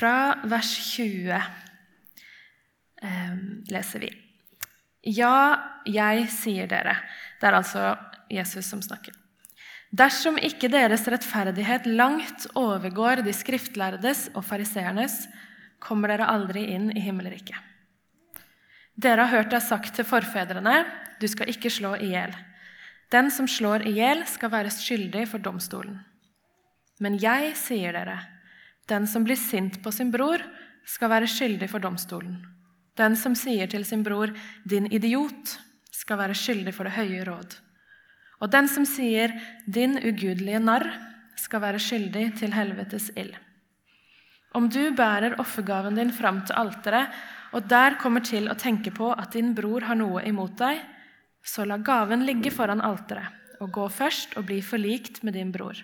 Fra vers 20 eh, leser vi. Ja, jeg sier dere. Det er altså Jesus som snakker. Dersom ikke deres rettferdighet langt overgår de skriftlærdes og fariseernes, kommer dere aldri inn i himmelriket. Dere har hørt det sagt til forfedrene, du skal ikke slå i hjel. Den som slår i hjel, skal være skyldig for domstolen. Men jeg sier dere, den som blir sint på sin bror, skal være skyldig for domstolen. Den som sier til sin bror 'din idiot', skal være skyldig for det høye råd. Og den som sier 'din ugudelige narr', skal være skyldig til helvetes ild. Om du bærer offergaven din fram til alteret, og der kommer til å tenke på at din bror har noe imot deg, så la gaven ligge foran alteret, og gå først og bli forlikt med din bror.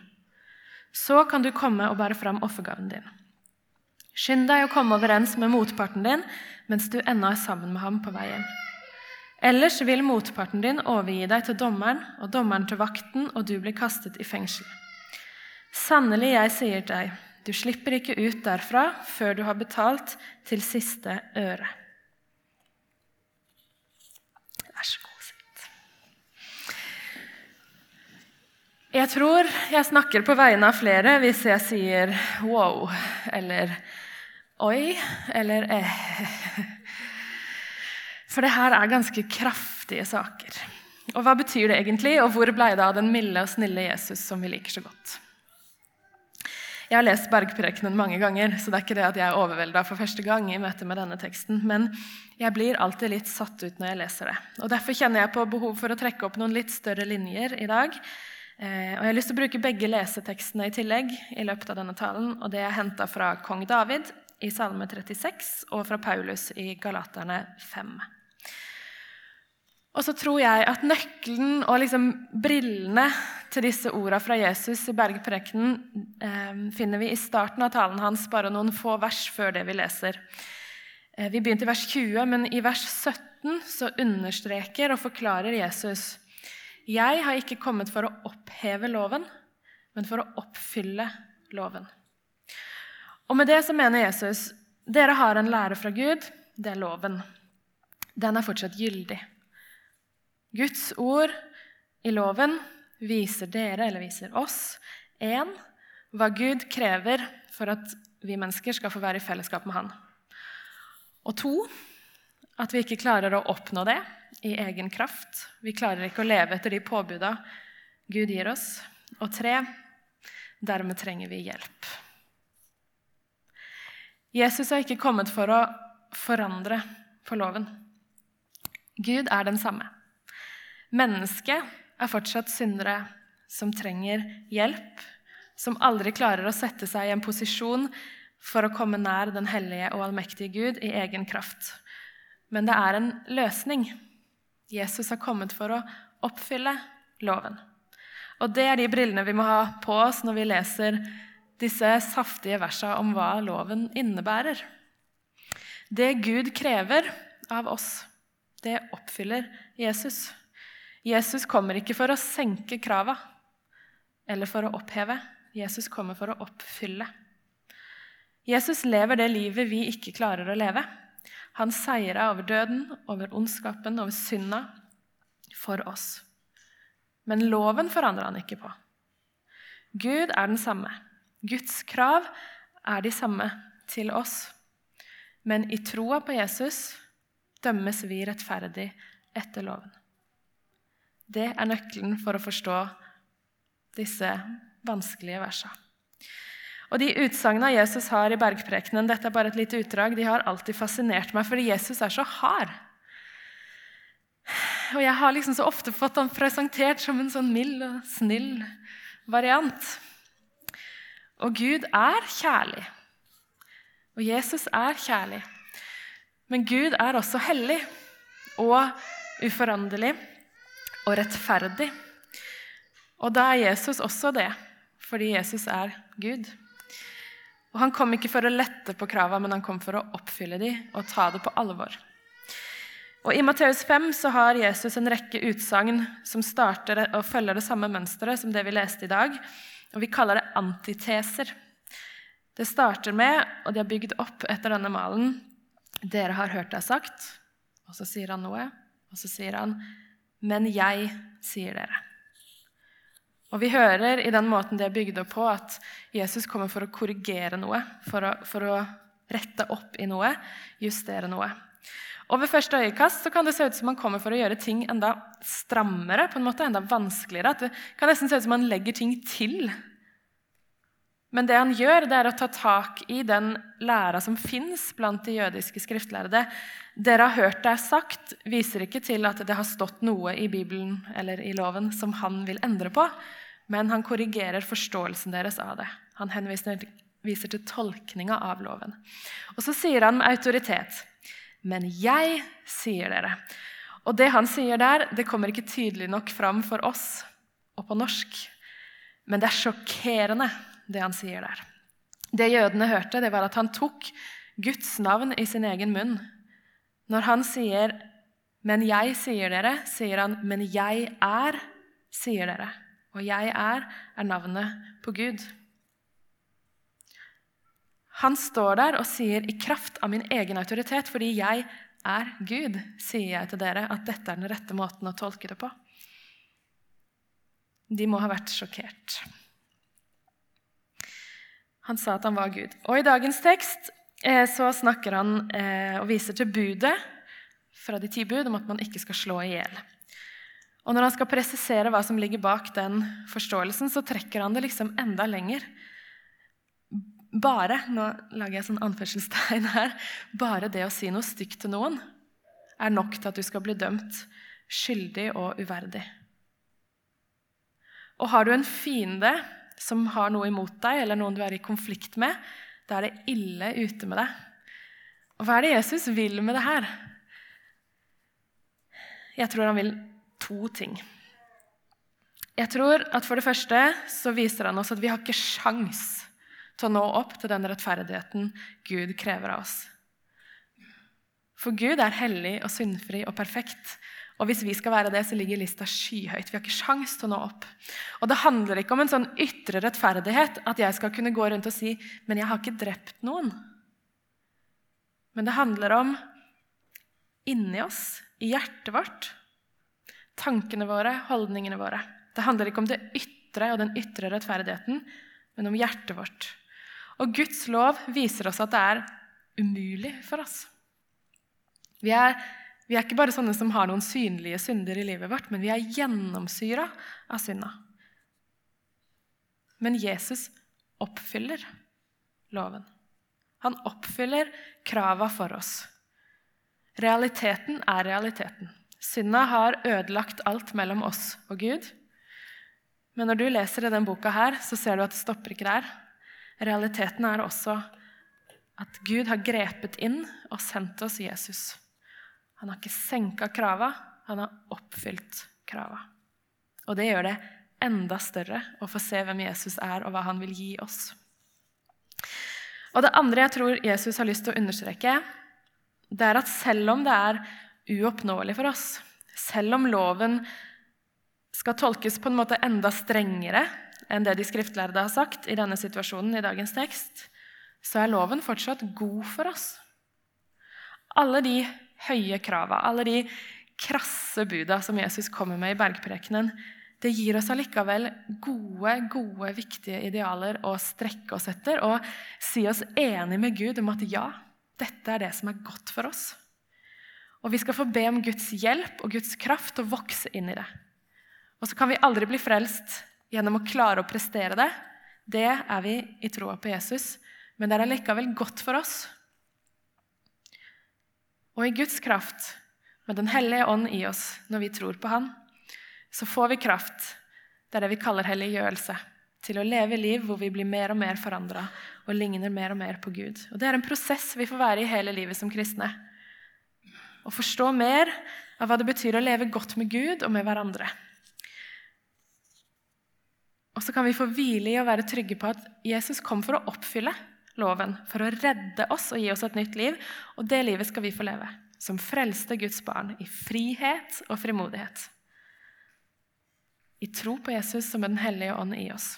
Så kan du komme og bære fram offergaven din. Skynd deg å komme overens med motparten din mens du ennå er sammen med ham på veien. Ellers vil motparten din overgi deg til dommeren og dommeren til vakten, og du blir kastet i fengsel. Sannelig, jeg sier deg, du slipper ikke ut derfra før du har betalt til siste øre. Vær så god, sitt. Jeg tror jeg snakker på vegne av flere hvis jeg sier 'wow' eller Oi eller eh. For det her er ganske kraftige saker. Og hva betyr det egentlig, og hvor ble det av den milde og snille Jesus som vi liker så godt? Jeg har lest Bergprekenen mange ganger, så det er ikke det at jeg er overvelda for første gang i møte med denne teksten, men jeg blir alltid litt satt ut når jeg leser det. Og Derfor kjenner jeg på behov for å trekke opp noen litt større linjer i dag. Eh, og Jeg har lyst til å bruke begge lesetekstene i tillegg i løpet av denne talen. og Det er henta fra kong David i Salme 36 og fra Paulus i Galaterne 5. Og så tror jeg at nøkkelen og liksom brillene til disse ordene fra Jesus i bergprekenen eh, finner vi i starten av talen hans, bare noen få vers før det vi leser. Eh, vi begynte i vers 20, men i vers 17 så understreker og forklarer Jesus Jeg har ikke kommet for å oppheve loven, men for å oppfylle loven. Og med det så mener Jesus dere har en lære fra Gud. Det er loven. Den er fortsatt gyldig. Guds ord i loven viser dere, eller viser oss, én hva Gud krever for at vi mennesker skal få være i fellesskap med Han. Og to at vi ikke klarer å oppnå det i egen kraft. Vi klarer ikke å leve etter de påbuda Gud gir oss. Og tre dermed trenger vi hjelp. Jesus har ikke kommet for å forandre på loven. Gud er den samme. Mennesket er fortsatt syndere som trenger hjelp, som aldri klarer å sette seg i en posisjon for å komme nær den hellige og allmektige Gud i egen kraft. Men det er en løsning. Jesus har kommet for å oppfylle loven. Og det er de brillene vi må ha på oss når vi leser disse saftige versene om hva loven innebærer. Det Gud krever av oss, det oppfyller Jesus. Jesus kommer ikke for å senke krava eller for å oppheve. Jesus kommer for å oppfylle. Jesus lever det livet vi ikke klarer å leve. Han seira over døden, over ondskapen, over synda for oss. Men loven forandrer han ikke på. Gud er den samme. Guds krav er de samme til oss. Men i troa på Jesus dømmes vi rettferdig etter loven. Det er nøkkelen for å forstå disse vanskelige versene. Og De utsagnene Jesus har i bergprekenen, dette er bare et lite utdrag, de har alltid fascinert meg, fordi Jesus er så hard. Og Jeg har liksom så ofte fått ham presentert som en sånn mild og snill variant. Og Gud er kjærlig. Og Jesus er kjærlig. Men Gud er også hellig og uforanderlig og rettferdig. Og da er Jesus også det, fordi Jesus er Gud. Og Han kom ikke for å lette på krava, men han kom for å oppfylle de og ta det på alvor. Og I Matteus 5 så har Jesus en rekke utsagn som starter og følger det samme mønsteret som det vi leste i dag. Og vi kaller det antiteser. Det starter med, og de har bygd opp etter denne malen, dere har hørt det sagt. Og så sier han noe, og så sier han, men jeg sier dere. Og vi hører i den måten det er bygd opp på, at Jesus kommer for å korrigere noe, for å, for å rette opp i noe, justere noe. Og Ved første øyekast kan det se ut som han kommer for å gjøre ting enda strammere, på en måte, enda vanskeligere. At det kan nesten se ut som han legger ting til men det han gjør, det er å ta tak i den læra som fins blant de jødiske skriftlærde. Dere har hørt er sagt, viser ikke til at det har stått noe i Bibelen eller i loven som han vil endre på, men han korrigerer forståelsen deres av det. Han henviser til tolkninga av loven. Og så sier han med autoritet, 'Men jeg sier dere'. Og det han sier der, det kommer ikke tydelig nok fram for oss og på norsk, men det er sjokkerende det han sier der. Det jødene hørte, det var at han tok Guds navn i sin egen munn. Når han sier 'men jeg sier dere', sier han 'men jeg er', sier dere. Og 'jeg er' er navnet på Gud. Han står der og sier 'i kraft av min egen autoritet', fordi jeg er Gud, sier jeg til dere at dette er den rette måten å tolke det på. De må ha vært sjokkert. Han sa at han var Gud. Og I dagens tekst så snakker han eh, og viser til budet fra de ti bud om at man ikke skal slå i hjel. Og Når han skal presisere hva som ligger bak den forståelsen, så trekker han det liksom enda lenger. Bare nå lager jeg sånn anførselstegn her, bare det å si noe stygt til noen er nok til at du skal bli dømt skyldig og uverdig. Og har du en fiende som har noe imot deg, eller noen du er i konflikt med, da er det ille ute med deg. Og hva er det Jesus vil med det her? Jeg tror han vil to ting. Jeg tror at For det første så viser han oss at vi har ikke sjans til å nå opp til den rettferdigheten Gud krever av oss. For Gud er hellig og syndfri og perfekt. Og hvis vi skal være det, så ligger lista skyhøyt. Vi har ikke sjans til å nå opp. Og det handler ikke om en sånn ytre rettferdighet, at jeg skal kunne gå rundt og si men jeg har ikke drept noen. Men det handler om inni oss, i hjertet vårt, tankene våre, holdningene våre. Det handler ikke om det ytre og den ytre rettferdigheten, men om hjertet vårt. Og Guds lov viser oss at det er umulig for oss. Vi er vi er ikke bare sånne som har noen synlige synder i livet vårt, men vi er gjennomsyra av synda. Men Jesus oppfyller loven. Han oppfyller krava for oss. Realiteten er realiteten. Synda har ødelagt alt mellom oss og Gud. Men når du leser i denne boka, her, så ser du at det stopper ikke der. Realiteten er også at Gud har grepet inn og sendt oss Jesus. Han har ikke senka krava, han har oppfylt krava. Og det gjør det enda større å få se hvem Jesus er, og hva han vil gi oss. Og Det andre jeg tror Jesus har lyst til å understreke, det er at selv om det er uoppnåelig for oss, selv om loven skal tolkes på en måte enda strengere enn det de skriftlærde har sagt i denne situasjonen i dagens tekst, så er loven fortsatt god for oss. Alle de høye krava, alle de krasse buda som Jesus kommer med i bergprekenen, det gir oss allikevel gode, gode, viktige idealer å strekke oss etter og si oss enig med Gud om at ja, dette er det som er godt for oss. Og vi skal få be om Guds hjelp og Guds kraft og vokse inn i det. Og så kan vi aldri bli frelst gjennom å klare å prestere det. Det er vi i troa på Jesus, men det er allikevel godt for oss og i Guds kraft, med Den hellige ånd i oss når vi tror på Han, så får vi kraft, det er det vi kaller helliggjørelse, til å leve liv hvor vi blir mer og mer forandra og ligner mer og mer på Gud. Og Det er en prosess vi får være i hele livet som kristne. Å forstå mer av hva det betyr å leve godt med Gud og med hverandre. Og så kan vi få hvile i å være trygge på at Jesus kom for å oppfylle loven for å redde oss og gi oss et nytt liv. Og det livet skal vi få leve som frelste Guds barn i frihet og frimodighet. I tro på Jesus som er Den hellige ånd i oss.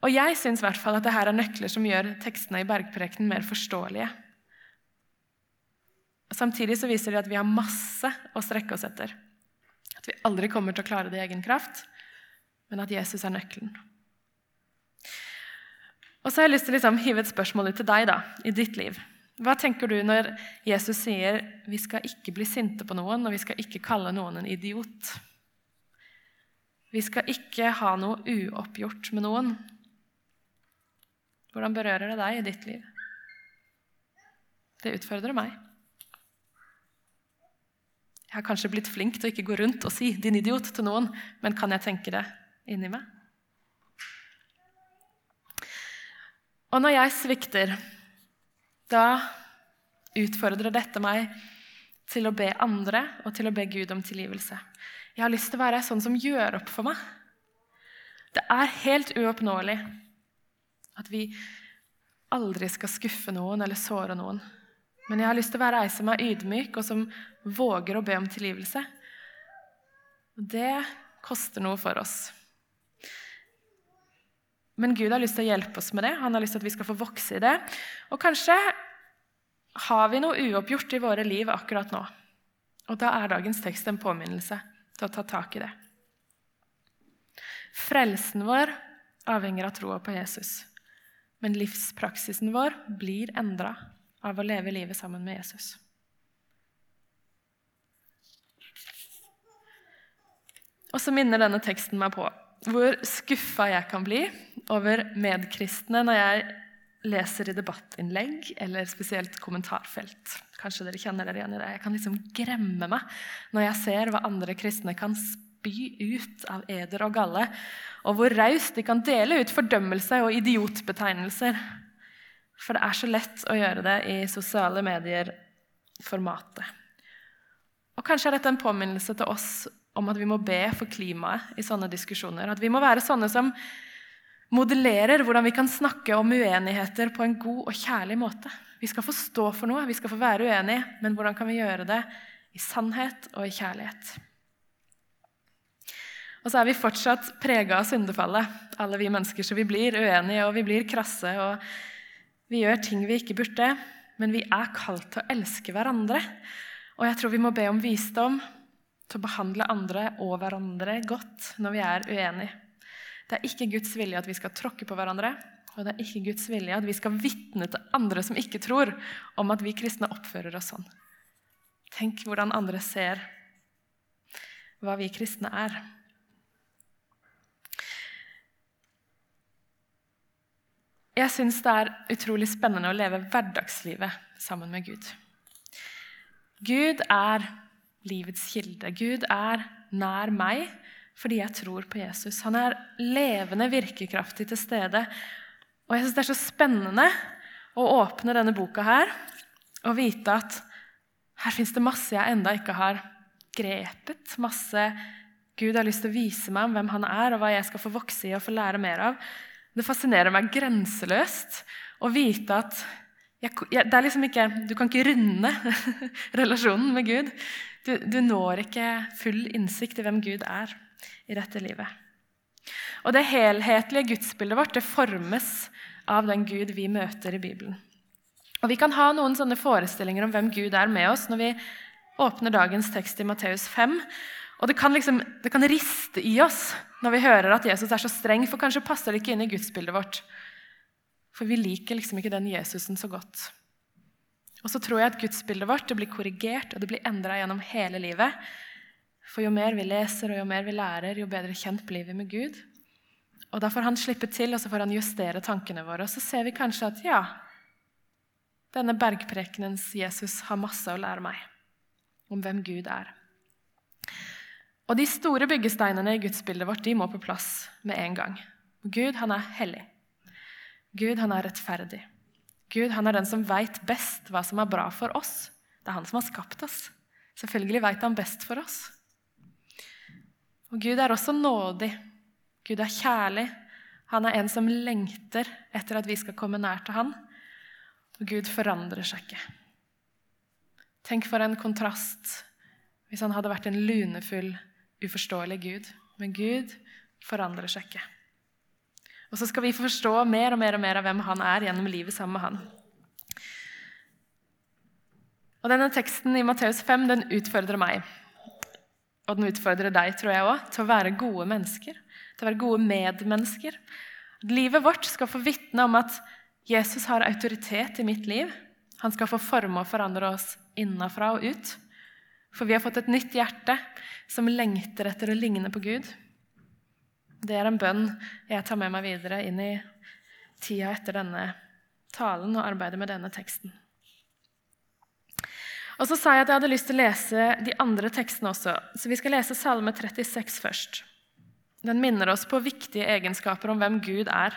Og jeg syns at dette er nøkler som gjør tekstene i bergprekenen mer forståelige. Samtidig så viser de at vi har masse å strekke oss etter. At vi aldri kommer til å klare det i egen kraft, men at Jesus er nøkkelen. Og så har jeg lyst til å liksom hive et spørsmål ut til deg da, i ditt liv. Hva tenker du når Jesus sier vi skal ikke bli sinte på noen, og vi skal ikke kalle noen en idiot? Vi skal ikke ha noe uoppgjort med noen. Hvordan berører det deg i ditt liv? Det utfordrer meg. Jeg har kanskje blitt flink til å ikke gå rundt og si 'din idiot' til noen, men kan jeg tenke det inni meg? Og når jeg svikter, da utfordrer dette meg til å be andre og til å be Gud om tilgivelse. Jeg har lyst til å være sånn som gjør opp for meg. Det er helt uoppnåelig at vi aldri skal skuffe noen eller såre noen. Men jeg har lyst til å være ei som er ydmyk, og som våger å be om tilgivelse. Det koster noe for oss. Men Gud har lyst til å hjelpe oss med det. Han har lyst til at vi skal få vokse i det. Og kanskje har vi noe uoppgjort i våre liv akkurat nå. Og da er dagens tekst en påminnelse til å ta tak i det. Frelsen vår avhenger av troa på Jesus. Men livspraksisen vår blir endra av å leve livet sammen med Jesus. Og så minner denne teksten meg på hvor skuffa jeg kan bli over medkristne når jeg leser i debattinnlegg eller spesielt kommentarfelt. Kanskje dere kjenner dere igjen i det. Jeg kan liksom gremme meg når jeg ser hva andre kristne kan spy ut av eder og galle, og hvor raust de kan dele ut fordømmelse og idiotbetegnelser. For det er så lett å gjøre det i sosiale medier-formatet. Og Kanskje er dette en påminnelse til oss om at vi må be for klimaet i sånne diskusjoner. At vi må være sånne som modellerer hvordan vi kan snakke om uenigheter på en god og kjærlig måte. Vi skal få stå for noe, vi skal få være uenige, men hvordan kan vi gjøre det i sannhet og i kjærlighet? Og så er vi fortsatt prega av syndefallet, alle vi mennesker. Så vi blir uenige og vi blir krasse og vi gjør ting vi ikke burde. Men vi er kalt til å elske hverandre. Og jeg tror vi må be om visdom til å behandle andre og hverandre godt når vi er uenige. Det er ikke Guds vilje at vi skal tråkke på hverandre, og det er ikke Guds vilje at vi skal vitne til andre som ikke tror, om at vi kristne oppfører oss sånn. Tenk hvordan andre ser hva vi kristne er. Jeg syns det er utrolig spennende å leve hverdagslivet sammen med Gud. Gud er livets kilde. Gud er nær meg fordi jeg tror på Jesus. Han er levende, virkekraftig til stede. Og jeg syns det er så spennende å åpne denne boka her og vite at her fins det masse jeg enda ikke har grepet. Masse Gud har lyst til å vise meg om hvem han er, og hva jeg skal få vokse i og få lære mer av. Det fascinerer meg grenseløst å vite at jeg, jeg, det er liksom ikke, Du kan ikke runde relasjonen med Gud. Du, du, når ikke full innsikt i hvem Gud er i dette livet. Og Det helhetlige gudsbildet vårt det formes av den Gud vi møter i Bibelen. Og Vi kan ha noen sånne forestillinger om hvem Gud er med oss når vi åpner dagens tekst i Matteus 5. Og det kan, liksom, det kan riste i oss når vi hører at Jesus er så streng, for kanskje passer det ikke inn i gudsbildet vårt. For vi liker liksom ikke den Jesusen så godt. Og så tror jeg at gudsbildet vårt det blir korrigert og det blir endra gjennom hele livet. For jo mer vi leser og jo mer vi lærer, jo bedre kjent blir vi med Gud. Og Da får han slippe til, og så får han justere tankene våre. Og så ser vi kanskje at ja, denne bergprekenens Jesus har masse å lære meg om hvem Gud er. Og De store byggesteinene i gudsbildet vårt de må på plass med en gang. Gud han er hellig. Gud han er rettferdig. Gud han er den som veit best hva som er bra for oss. Det er han som har skapt oss. Selvfølgelig veit han best for oss. Og Gud er også nådig. Gud er kjærlig. Han er en som lengter etter at vi skal komme nær til han. Og Gud forandrer seg ikke. Tenk for en kontrast hvis han hadde vært en lunefull, uforståelig Gud. Men Gud forandrer seg ikke. Og så skal vi forstå mer og mer og mer av hvem han er gjennom livet sammen med han. Og Denne teksten i Matteus 5 den utfordrer meg. Og den utfordrer deg, tror jeg òg, til å være gode mennesker. Til å være gode medmennesker. Livet vårt skal få vitne om at Jesus har autoritet i mitt liv. Han skal få forme og forandre oss innafra og ut. For vi har fått et nytt hjerte som lengter etter å ligne på Gud. Det er en bønn jeg tar med meg videre inn i tida etter denne talen og arbeidet med denne teksten. Og så sa jeg at jeg hadde lyst til å lese de andre tekstene også. Så vi skal lese Salme 36 først. Den minner oss på viktige egenskaper om hvem Gud er.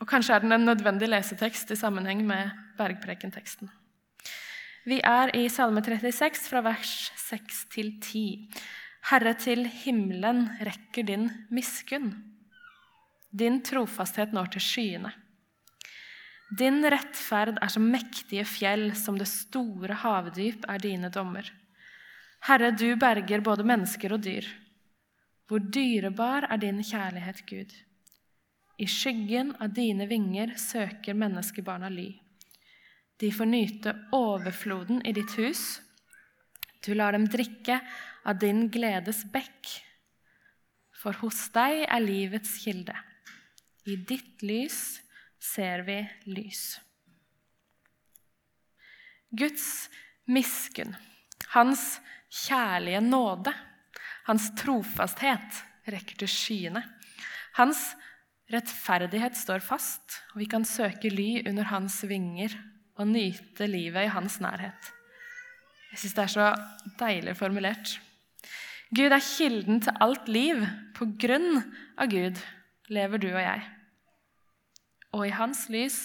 Og kanskje er den en nødvendig lesetekst i sammenheng med bergprekenteksten. Vi er i Salme 36 fra vers 6 til 10. Herre, til himmelen rekker din miskunn. Din trofasthet når til skyene. Din rettferd er som mektige fjell, som det store havdyp er dine dommer. Herre, du berger både mennesker og dyr. Hvor dyrebar er din kjærlighet, Gud. I skyggen av dine vinger søker menneskebarna ly. De får nyte overfloden i ditt hus. Du lar dem drikke av din gledes bekk. For hos deg er livets kilde. I ditt lys ser vi lys. Guds miskunn, hans kjærlige nåde, hans trofasthet rekker til skyene. Hans rettferdighet står fast, og vi kan søke ly under hans vinger og nyte livet i hans nærhet. Jeg syns det er så deilig formulert. Gud er kilden til alt liv. På grunn av Gud lever du og jeg og i hans lys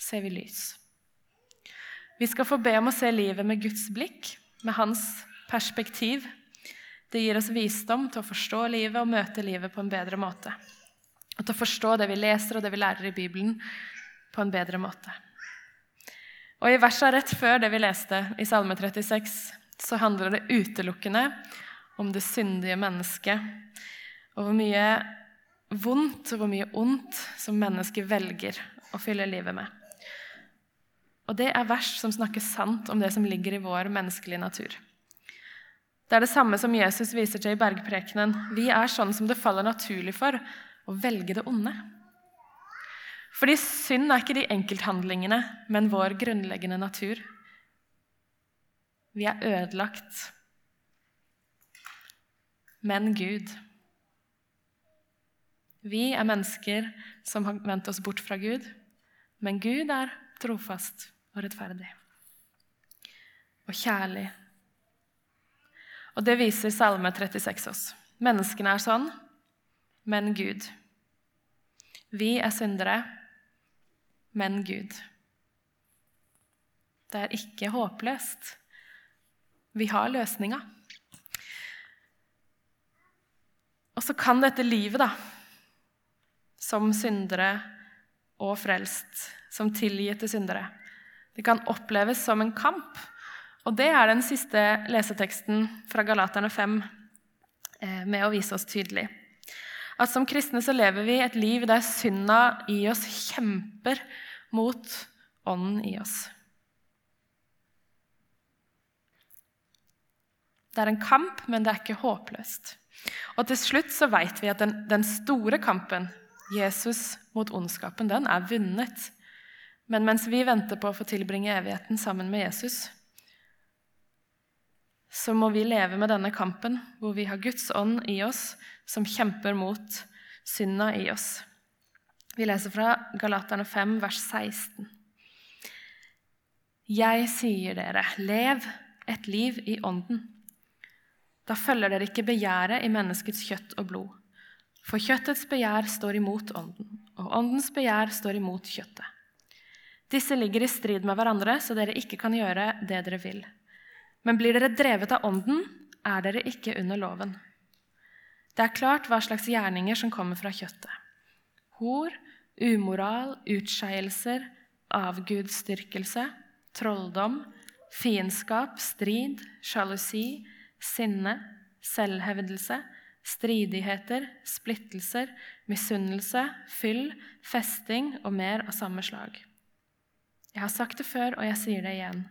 ser vi lys. Vi skal få be om å se livet med Guds blikk, med hans perspektiv. Det gir oss visdom til å forstå livet og møte livet på en bedre måte. Og til å forstå det vi leser og det vi lærer i Bibelen, på en bedre måte. Og I versa rett før det vi leste i Salme 36, så handler det utelukkende om det syndige mennesket, og hvor mye vondt og hvor mye ondt som mennesker velger å fylle livet med. Og det er vers som snakker sant om det som ligger i vår menneskelige natur. Det er det samme som Jesus viser til i bergprekenen. Vi er sånn som det faller naturlig for å velge det onde. Fordi synd er ikke de enkelthandlingene, men vår grunnleggende natur. Vi er ødelagt. Men Gud vi er mennesker som har vendt oss bort fra Gud, men Gud er trofast og rettferdig og kjærlig. Og det viser Salme 36 oss. Menneskene er sånn, men Gud. Vi er syndere, men Gud. Det er ikke håpløst. Vi har løsninga. Og så kan dette livet, da som syndere og frelst, som tilgitte syndere. Det kan oppleves som en kamp. Og det er den siste leseteksten fra Galaterne 5 eh, med å vise oss tydelig. At som kristne så lever vi et liv der synda i oss kjemper mot ånden i oss. Det er en kamp, men det er ikke håpløst. Og til slutt så vet vi at den, den store kampen Jesus mot ondskapen, den er vunnet. Men mens vi venter på å få tilbringe evigheten sammen med Jesus, så må vi leve med denne kampen hvor vi har Guds ånd i oss, som kjemper mot synda i oss. Vi leser fra Galaterne 5, vers 16. Jeg sier dere, lev et liv i ånden. Da følger dere ikke begjæret i menneskets kjøtt og blod. For kjøttets begjær står imot ånden, og åndens begjær står imot kjøttet. Disse ligger i strid med hverandre, så dere ikke kan gjøre det dere vil. Men blir dere drevet av ånden, er dere ikke under loven. Det er klart hva slags gjerninger som kommer fra kjøttet. Hor, umoral, utskeielser, avgudsdyrkelse, trolldom, fiendskap, strid, sjalusi, sinne, selvhevdelse, stridigheter, splittelser, misunnelse, fyll, festing og mer av samme slag. Jeg har sagt det før, og jeg sier det igjen.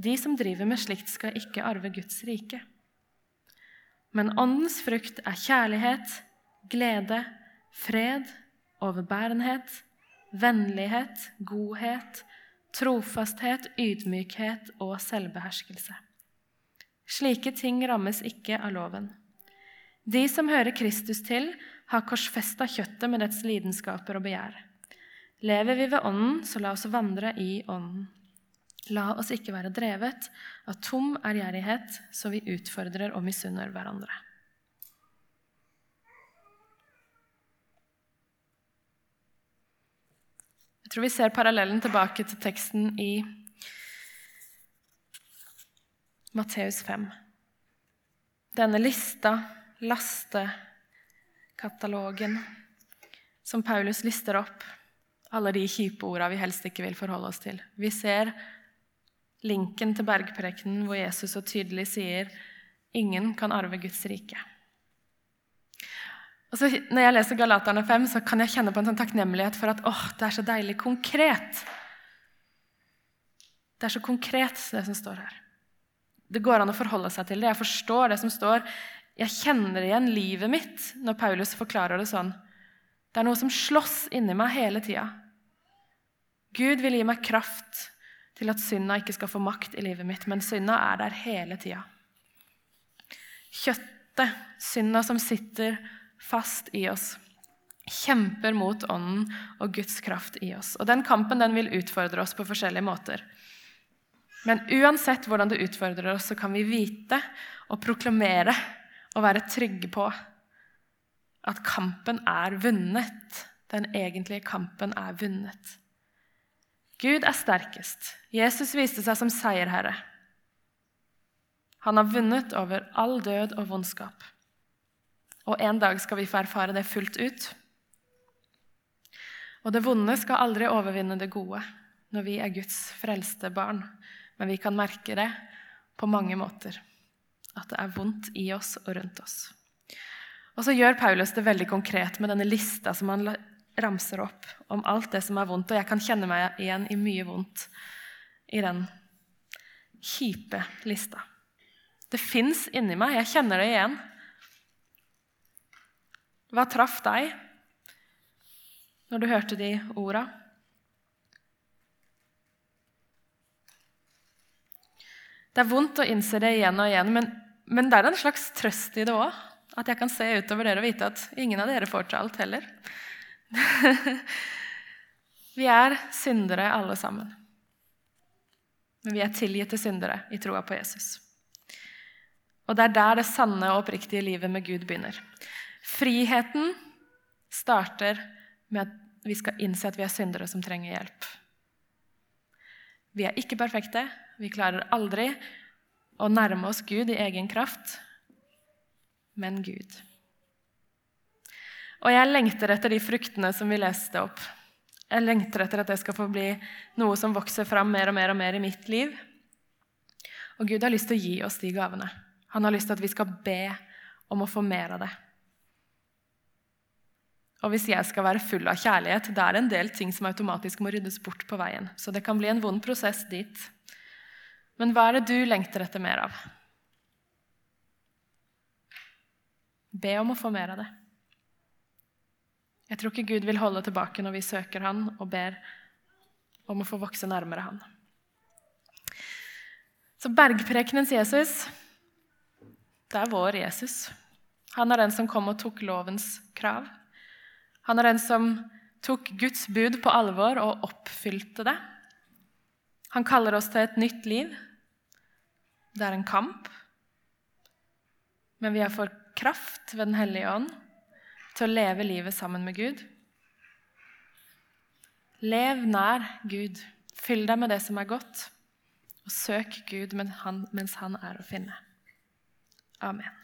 De som driver med slikt, skal ikke arve Guds rike. Men åndens frukt er kjærlighet, glede, fred, overbærenhet, vennlighet, godhet, trofasthet, ydmykhet og selvbeherskelse. Slike ting rammes ikke av loven. De som hører Kristus til, har korsfesta kjøttet med dets lidenskaper og begjær. Lever vi ved Ånden, så la oss vandre i Ånden. La oss ikke være drevet av tom ærgjerrighet, så vi utfordrer og misunner hverandre. Jeg tror vi ser parallellen tilbake til teksten i Matteus 5. Denne lista lastekatalogen som Paulus lister opp, alle de kjipe orda vi helst ikke vil forholde oss til. Vi ser linken til bergprekenen hvor Jesus så tydelig sier ingen kan arve Guds rike. Og så, når jeg leser Galaterne 5, så kan jeg kjenne på en sånn takknemlighet for at åh, det er så deilig konkret. Det er så konkret, det som står her. Det går an å forholde seg til det. Jeg forstår det som står. Jeg kjenner igjen livet mitt når Paulus forklarer det sånn. Det er noe som slåss inni meg hele tida. Gud vil gi meg kraft til at synda ikke skal få makt i livet mitt, men synda er der hele tida. Kjøttet, synda som sitter fast i oss, kjemper mot ånden og Guds kraft i oss. Og Den kampen den vil utfordre oss på forskjellige måter. Men uansett hvordan det utfordrer oss, så kan vi vite og proklamere og være trygge på at kampen er vunnet. Den egentlige kampen er vunnet. Gud er sterkest. Jesus viste seg som seierherre. Han har vunnet over all død og vondskap. Og en dag skal vi få erfare det fullt ut. Og det vonde skal aldri overvinne det gode når vi er Guds frelste barn. Men vi kan merke det på mange måter at det er vondt i oss og rundt oss. Og så gjør Paulus det veldig konkret med denne lista som han ramser opp om alt det som er vondt. Og jeg kan kjenne meg igjen i mye vondt i den kjipe lista. Det fins inni meg. Jeg kjenner det igjen. Hva traff deg når du hørte de orda? Det er vondt å innse det igjen og igjen, men, men det er en slags trøst i det òg. At jeg kan se utover dere og vite at ingen av dere får til alt heller. vi er syndere alle sammen. Men vi er tilgitte syndere i troa på Jesus. Og det er der det sanne og oppriktige livet med Gud begynner. Friheten starter med at vi skal innse at vi er syndere som trenger hjelp. Vi er ikke perfekte, vi klarer aldri å nærme oss Gud i egen kraft, men Gud. Og jeg lengter etter de fruktene som vi leste opp. Jeg lengter etter at det skal få bli noe som vokser fram mer og mer og mer i mitt liv. Og Gud har lyst til å gi oss de gavene. Han har lyst til at vi skal be om å få mer av det. Og hvis jeg skal være full av kjærlighet, da er det en del ting som automatisk må ryddes bort på veien. Så det kan bli en vond prosess dit. Men hva er det du lengter etter mer av? Be om å få mer av det. Jeg tror ikke Gud vil holde tilbake når vi søker Han og ber om å få vokse nærmere Han. Så bergprekenens Jesus, det er vår Jesus. Han er den som kom og tok lovens krav. Han er den som tok Guds bud på alvor og oppfylte det. Han kaller oss til et nytt liv, det er en kamp, men vi har fått kraft ved Den hellige ånd til å leve livet sammen med Gud. Lev nær Gud. Fyll deg med det som er godt, og søk Gud mens han er å finne. Amen.